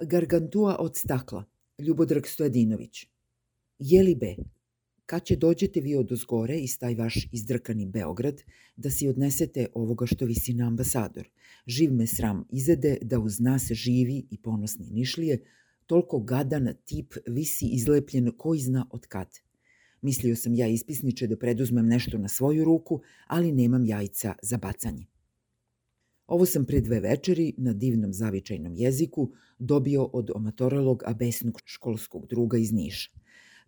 Gargantua od stakla, Ljubodrag Stojadinović. Jeli be, kad će dođete vi od ozgore iz taj vaš izdrkani Beograd, da si odnesete ovoga što visi na ambasador. Živ me sram izede da uz nas živi i ponosni Nišlije, toliko gadan tip visi izlepljen koji zna od kad. Mislio sam ja ispisniče da preduzmem nešto na svoju ruku, ali nemam jajca za bacanje. Ovo sam pre dve večeri na divnom zavičajnom jeziku dobio od omatoralog abesnog školskog druga iz Niša.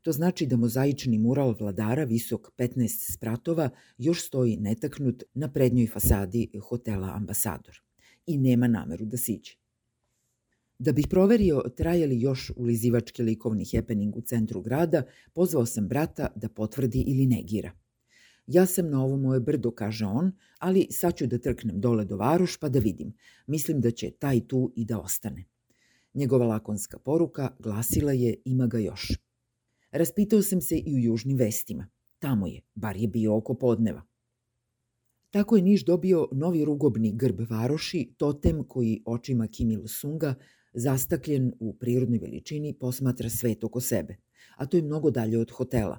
To znači da mozaični mural vladara visok 15 spratova još stoji netaknut na prednjoj fasadi hotela Ambasador i nema nameru da siđe. Da bih proverio trajali još ulizivački likovni happening u centru grada, pozvao sam brata da potvrdi ili negira. Ja sam na ovo moje brdo, kaže on, ali sad ću da trknem dole do varuš pa da vidim. Mislim da će taj tu i da ostane. Njegova lakonska poruka glasila je ima ga još. Raspitao sam se i u južnim vestima. Tamo je, bar je bio oko podneva. Tako je Niš dobio novi rugobni grb varoši, totem koji očima Kim Il-sunga, zastakljen u prirodnoj veličini, posmatra svet oko sebe. A to je mnogo dalje od hotela.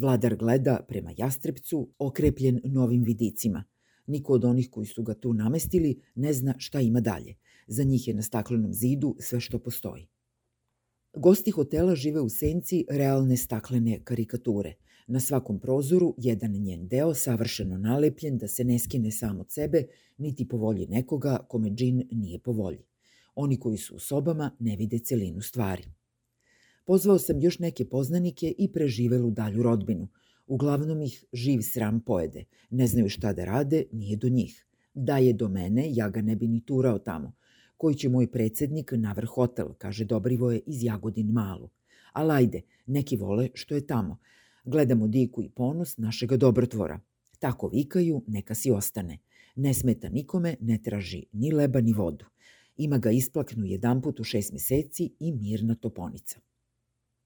Vladar gleda prema Jastrebcu, okrepljen novim vidicima. Niko od onih koji su ga tu namestili ne zna šta ima dalje. Za njih je na staklenom zidu sve što postoji. Gosti hotela žive u senci realne staklene karikature. Na svakom prozoru jedan njen deo savršeno nalepljen da se ne skine sam od sebe, niti po volji nekoga kome džin nije po volji. Oni koji su u sobama ne vide celinu stvari. Pozvao sam još neke poznanike i preživelu dalju rodbinu. Uglavnom ih živ sram pojede. Ne znaju šta da rade, nije do njih. Da je do mene, ja ga ne bi ni turao tamo koji će moj predsednik na vrh hotel, kaže Dobrivoje iz Jagodin Malu. Ali ajde, neki vole što je tamo. Gledamo diku i ponos našega dobrotvora. Tako vikaju, neka si ostane. Ne smeta nikome, ne traži ni leba ni vodu. Ima ga isplaknu jedan put u šest meseci i mirna toponica.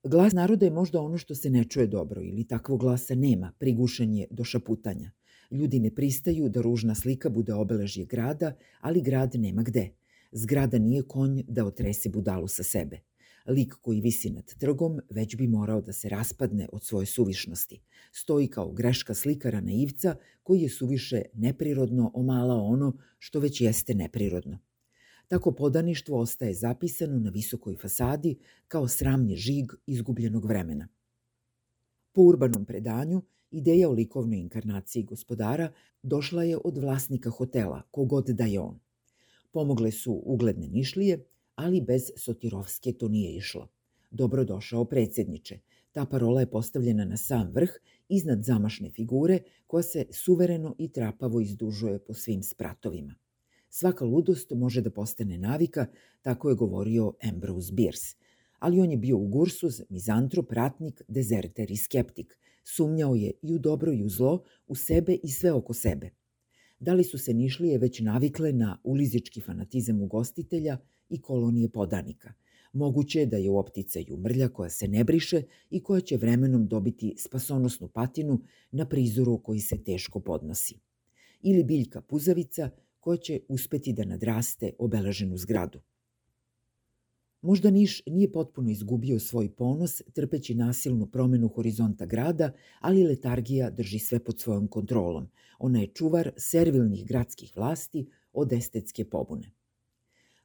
Glas naroda je možda ono što se ne čuje dobro ili takvog glasa nema, prigušen je do šaputanja. Ljudi ne pristaju da ružna slika bude obeležje grada, ali grad nema gde – Zgrada nije konj da otrese budalu sa sebe. Lik koji visi nad trgom već bi morao da se raspadne od svoje suvišnosti. Stoji kao greška slikara naivca koji je suviše neprirodno omalao ono što već jeste neprirodno. Tako podaništvo ostaje zapisano na visokoj fasadi kao sramni žig izgubljenog vremena. Po urbanom predanju, ideja o likovnoj inkarnaciji gospodara došla je od vlasnika hotela, kogod da je on. Pomogle su ugledne Nišlije, ali bez Sotirovske to nije išlo. Dobro došao predsjedniče. Ta parola je postavljena na sam vrh, iznad zamašne figure, koja se suvereno i trapavo izdužuje po svim spratovima. Svaka ludost može da postane navika, tako je govorio Ambrose Bierce. Ali on je bio ugursuz, mizantrop, ratnik, dezerter i skeptik. Sumnjao je i u dobro i u zlo, u sebe i sve oko sebe – da li su se Nišlije već navikle na ulizički fanatizam ugostitelja i kolonije podanika. Moguće je da je u opticaju mrlja koja se ne briše i koja će vremenom dobiti spasonosnu patinu na prizoru koji se teško podnosi. Ili biljka puzavica koja će uspeti da nadraste obeleženu zgradu. Možda Niš nije potpuno izgubio svoj ponos, trpeći nasilnu promenu horizonta grada, ali letargija drži sve pod svojom kontrolom. Ona je čuvar servilnih gradskih vlasti od estetske pobune.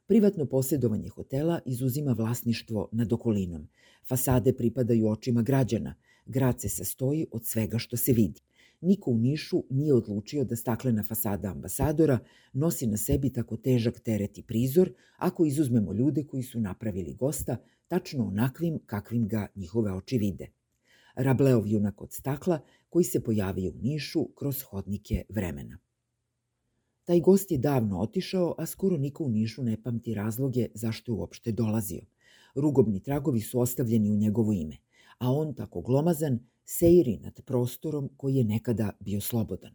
Privatno posjedovanje hotela izuzima vlasništvo nad okolinom. Fasade pripadaju očima građana. Grad se sastoji od svega što se vidi niko u Nišu nije odlučio da staklena fasada ambasadora nosi na sebi tako težak teret i prizor ako izuzmemo ljude koji su napravili gosta tačno onakvim kakvim ga njihove oči vide. Rableov junak od stakla koji se pojavio u Nišu kroz hodnike vremena. Taj gost je davno otišao, a skoro niko u Nišu ne pamti razloge zašto je uopšte dolazio. Rugobni tragovi su ostavljeni u njegovo ime, a on tako glomazan seiri nad prostorom koji je nekada bio slobodan.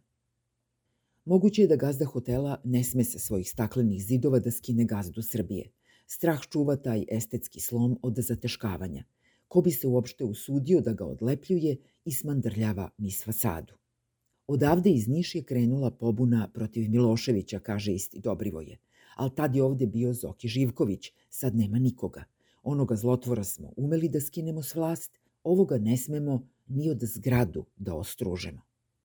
Moguće je da gazda hotela ne sme sa svojih staklenih zidova da skine gazdu Srbije. Strah čuva taj estetski slom od zateškavanja. Ko bi se uopšte usudio da ga odlepljuje i smandrljava niz fasadu. Odavde iz Niš je krenula pobuna protiv Miloševića, kaže isti Dobrivoje. ali tad je ovde bio Zoki Živković, sad nema nikoga. Onoga zlotvora smo umeli da skinemo s vlast, ovoga ne smemo ni od zgradu da ostružemo.